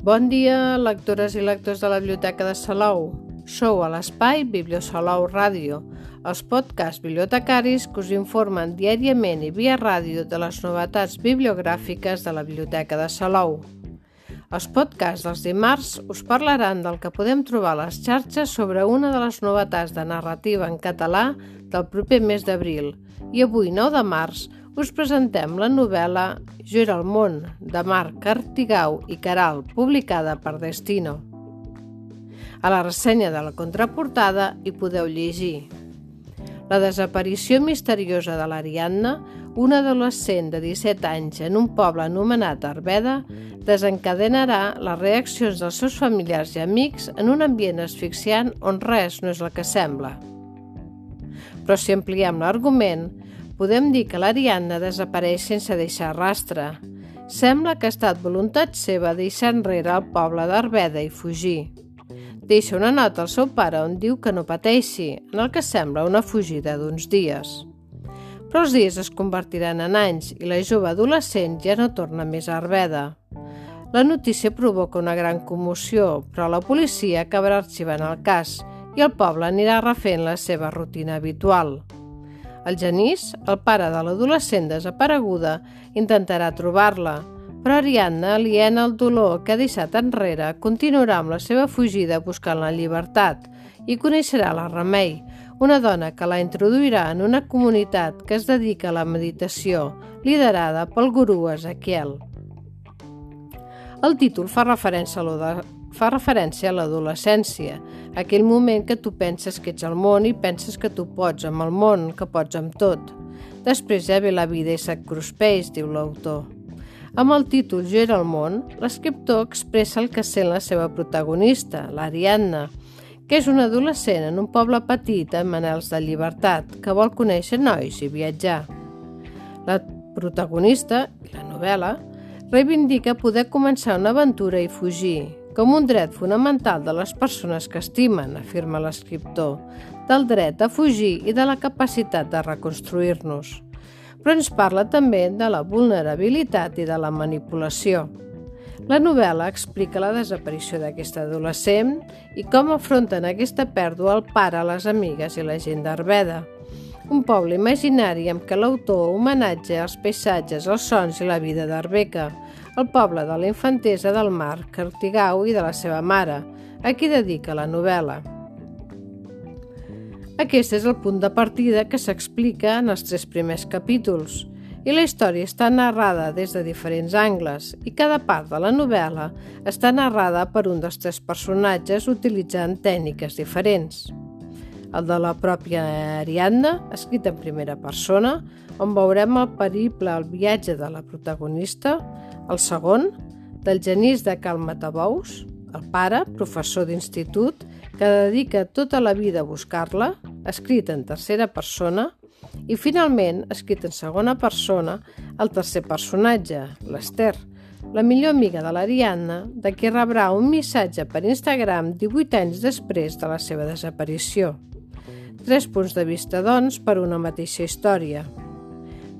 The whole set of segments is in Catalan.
Bon dia, lectores i lectors de la Biblioteca de Salou. Sou a l'espai Bibliosalou Ràdio, els podcasts bibliotecaris que us informen diàriament i via ràdio de les novetats bibliogràfiques de la Biblioteca de Salou. Els podcasts dels dimarts us parlaran del que podem trobar a les xarxes sobre una de les novetats de narrativa en català del proper mes d'abril i avui, 9 de març, us presentem la novel·la Jo era el món, de Marc Artigau i Caral, publicada per Destino. A la ressenya de la contraportada hi podeu llegir la desaparició misteriosa de l'Ariadna, una adolescent de 17 anys en un poble anomenat Arbeda, desencadenarà les reaccions dels seus familiars i amics en un ambient asfixiant on res no és el que sembla. Però si ampliem l'argument, podem dir que l'Ariadna desapareix sense deixar rastre. Sembla que ha estat voluntat seva deixar enrere el poble d'Arbeda i fugir. Deixa una nota al seu pare on diu que no pateixi, en el que sembla una fugida d'uns dies. Però els dies es convertiran en anys i la jove adolescent ja no torna més a Arbeda. La notícia provoca una gran commoció, però la policia acabarà arxivant el cas i el poble anirà refent la seva rutina habitual. El Genís, el pare de l'adolescent desapareguda, intentarà trobar-la, però Ariadna, aliena al dolor que ha deixat enrere, continuarà amb la seva fugida buscant la llibertat i coneixerà la Remei, una dona que la introduirà en una comunitat que es dedica a la meditació, liderada pel gurú Ezequiel. El títol fa referència a lo de fa referència a l'adolescència, aquell moment que tu penses que ets al món i penses que tu pots amb el món, que pots amb tot. Després ja ve la vida i se't cruspeix, diu l'autor. Amb el títol Jo era el món, l'escriptor expressa el que sent la seva protagonista, l'Ariadna, que és una adolescent en un poble petit amb anels de llibertat, que vol conèixer nois i viatjar. La protagonista, la novel·la, reivindica poder començar una aventura i fugir, com un dret fonamental de les persones que estimen, afirma l'escriptor, del dret a fugir i de la capacitat de reconstruir-nos. Però ens parla també de la vulnerabilitat i de la manipulació. La novel·la explica la desaparició d'aquesta adolescent i com afronten aquesta pèrdua el pare, les amigues i la gent d'Arbeda. Un poble imaginari amb què l'autor homenatge als paisatges, els sons i la vida d'Arbeca, el poble de la infantesa del mar, Cartigau i de la seva mare, a qui dedica la novel·la. Aquest és el punt de partida que s'explica en els tres primers capítols, i la història està narrada des de diferents angles i cada part de la novel·la està narrada per un dels tres personatges utilitzant tècniques diferents. El de la pròpia Ariadna, escrit en primera persona, on veurem el periple, el viatge de la protagonista, el segon, del genís de Cal Matabous, el pare, professor d'institut, que dedica tota la vida a buscar-la, escrit en tercera persona, i finalment, escrit en segona persona, el tercer personatge, l'Ester, la millor amiga de l'Ariadna, de qui rebrà un missatge per Instagram 18 anys després de la seva desaparició. Tres punts de vista, doncs, per una mateixa història.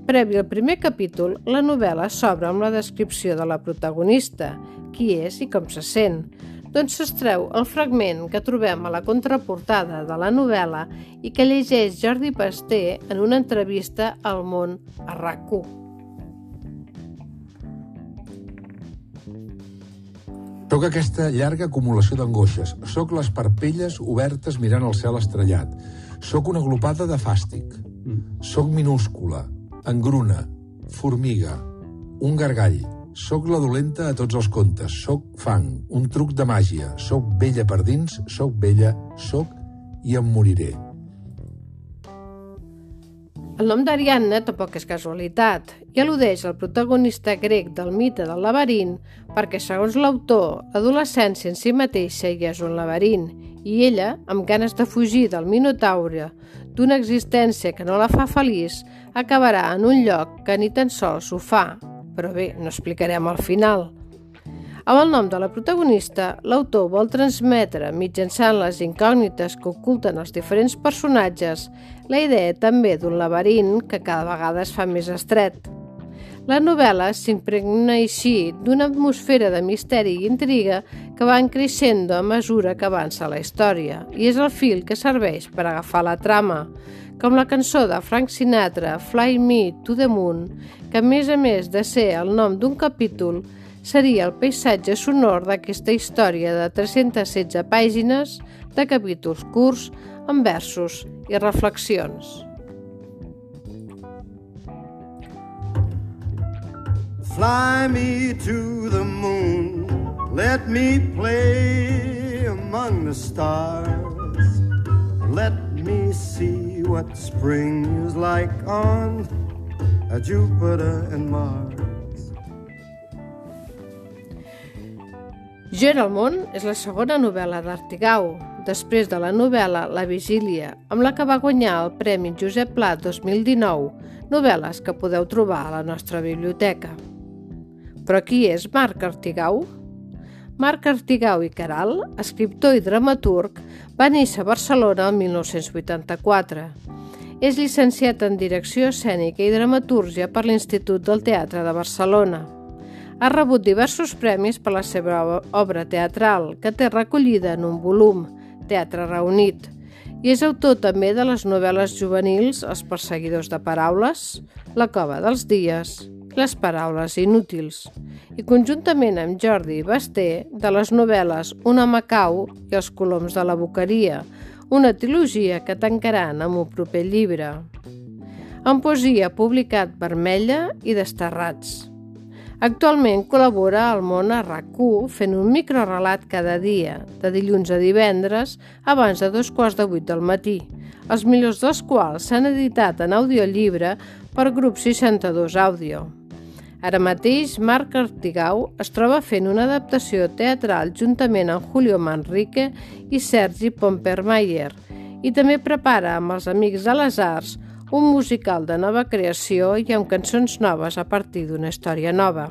Previ al primer capítol, la novel·la s'obre amb la descripció de la protagonista, qui és i com se sent, doncs s'estreu el fragment que trobem a la contraportada de la novel·la i que llegeix Jordi Pasté en una entrevista al món a rac Toca aquesta llarga acumulació d'angoixes. Soc les parpelles obertes mirant el cel estrellat. Soc una glopada de fàstic. Soc minúscula, engruna, formiga, un gargall. Soc la dolenta a tots els contes. Soc fang, un truc de màgia. Soc vella per dins, soc vella, soc i em moriré. El nom d'Ariadna tampoc és casualitat i al·ludeix al protagonista grec del mite del laberint perquè, segons l'autor, l'adolescència en si mateixa ja és un laberint i ella, amb ganes de fugir del Minotaure, d'una existència que no la fa feliç, acabarà en un lloc que ni tan sols ho fa, però bé, no explicarem al final. Amb el nom de la protagonista, l'autor vol transmetre, mitjançant les incògnites que oculten els diferents personatges, la idea també d'un laberint que cada vegada es fa més estret. La novel·la s'impregna així d'una atmosfera de misteri i intriga que van creixent a mesura que avança la història i és el fil que serveix per agafar la trama, com la cançó de Frank Sinatra, Fly Me to the Moon, que a més a més de ser el nom d'un capítol, seria el paisatge sonor d'aquesta història de 316 pàgines de capítols curts amb versos i reflexions. Fly me to the moon, let me play among the stars. Let me see what spring is like on Jupiter and Mars. Era el món és la segona novel·la d'Artigau, després de la novel·la La Vigília, amb la que va guanyar el Premi Josep Pla 2019, novel·les que podeu trobar a la nostra biblioteca. Però qui és Marc Artigau? Marc Artigau i Caral, escriptor i dramaturg, va néixer a Barcelona el 1984. És llicenciat en Direcció Escènica i Dramatúrgia per l'Institut del Teatre de Barcelona. Ha rebut diversos premis per la seva obra teatral, que té recollida en un volum, Teatre Reunit, i és autor també de les novel·les juvenils Els perseguidors de paraules, La cova dels dies, les paraules inútils, i conjuntament amb Jordi Basté de les novel·les Una Macau i Els coloms de la boqueria, una trilogia que tancaran amb un proper llibre. En poesia publicat Vermella i Desterrats. Actualment col·labora al món a rac fent un microrelat cada dia, de dilluns a divendres, abans de dos quarts de vuit del matí, els millors dels quals s'han editat en audiollibre per grup 62 Àudio. Ara mateix, Marc Artigau es troba fent una adaptació teatral juntament amb Julio Manrique i Sergi Pompermayer i també prepara amb els Amics de les Arts un musical de nova creació i amb cançons noves a partir d'una història nova.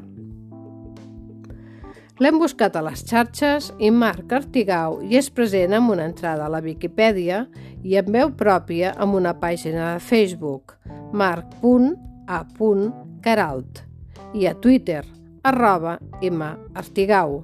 L'hem buscat a les xarxes i Marc Artigau hi és present amb una entrada a la Viquipèdia i amb veu pròpia amb una pàgina de Facebook, marc.a.caralt i a Twitter, arroba martigau.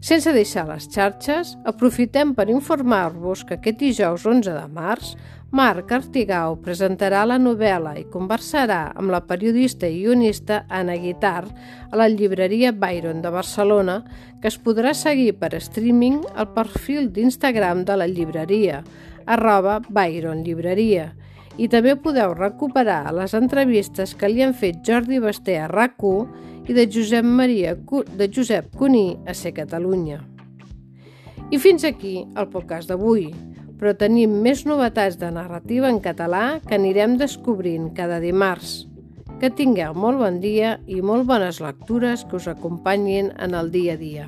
Sense deixar les xarxes, aprofitem per informar-vos que aquest dijous 11 de març Marc Artigau presentarà la novel·la i conversarà amb la periodista i guionista Anna Guitar a la llibreria Byron de Barcelona, que es podrà seguir per streaming al perfil d'Instagram de la llibreria, arroba Byron Llibreria, i també podeu recuperar les entrevistes que li han fet Jordi Basté a rac i de Josep Maria de Josep Cuní a Ser Catalunya. I fins aquí el podcast d'avui, però tenim més novetats de narrativa en català que anirem descobrint cada dimarts. Que tingueu molt bon dia i molt bones lectures que us acompanyin en el dia a dia.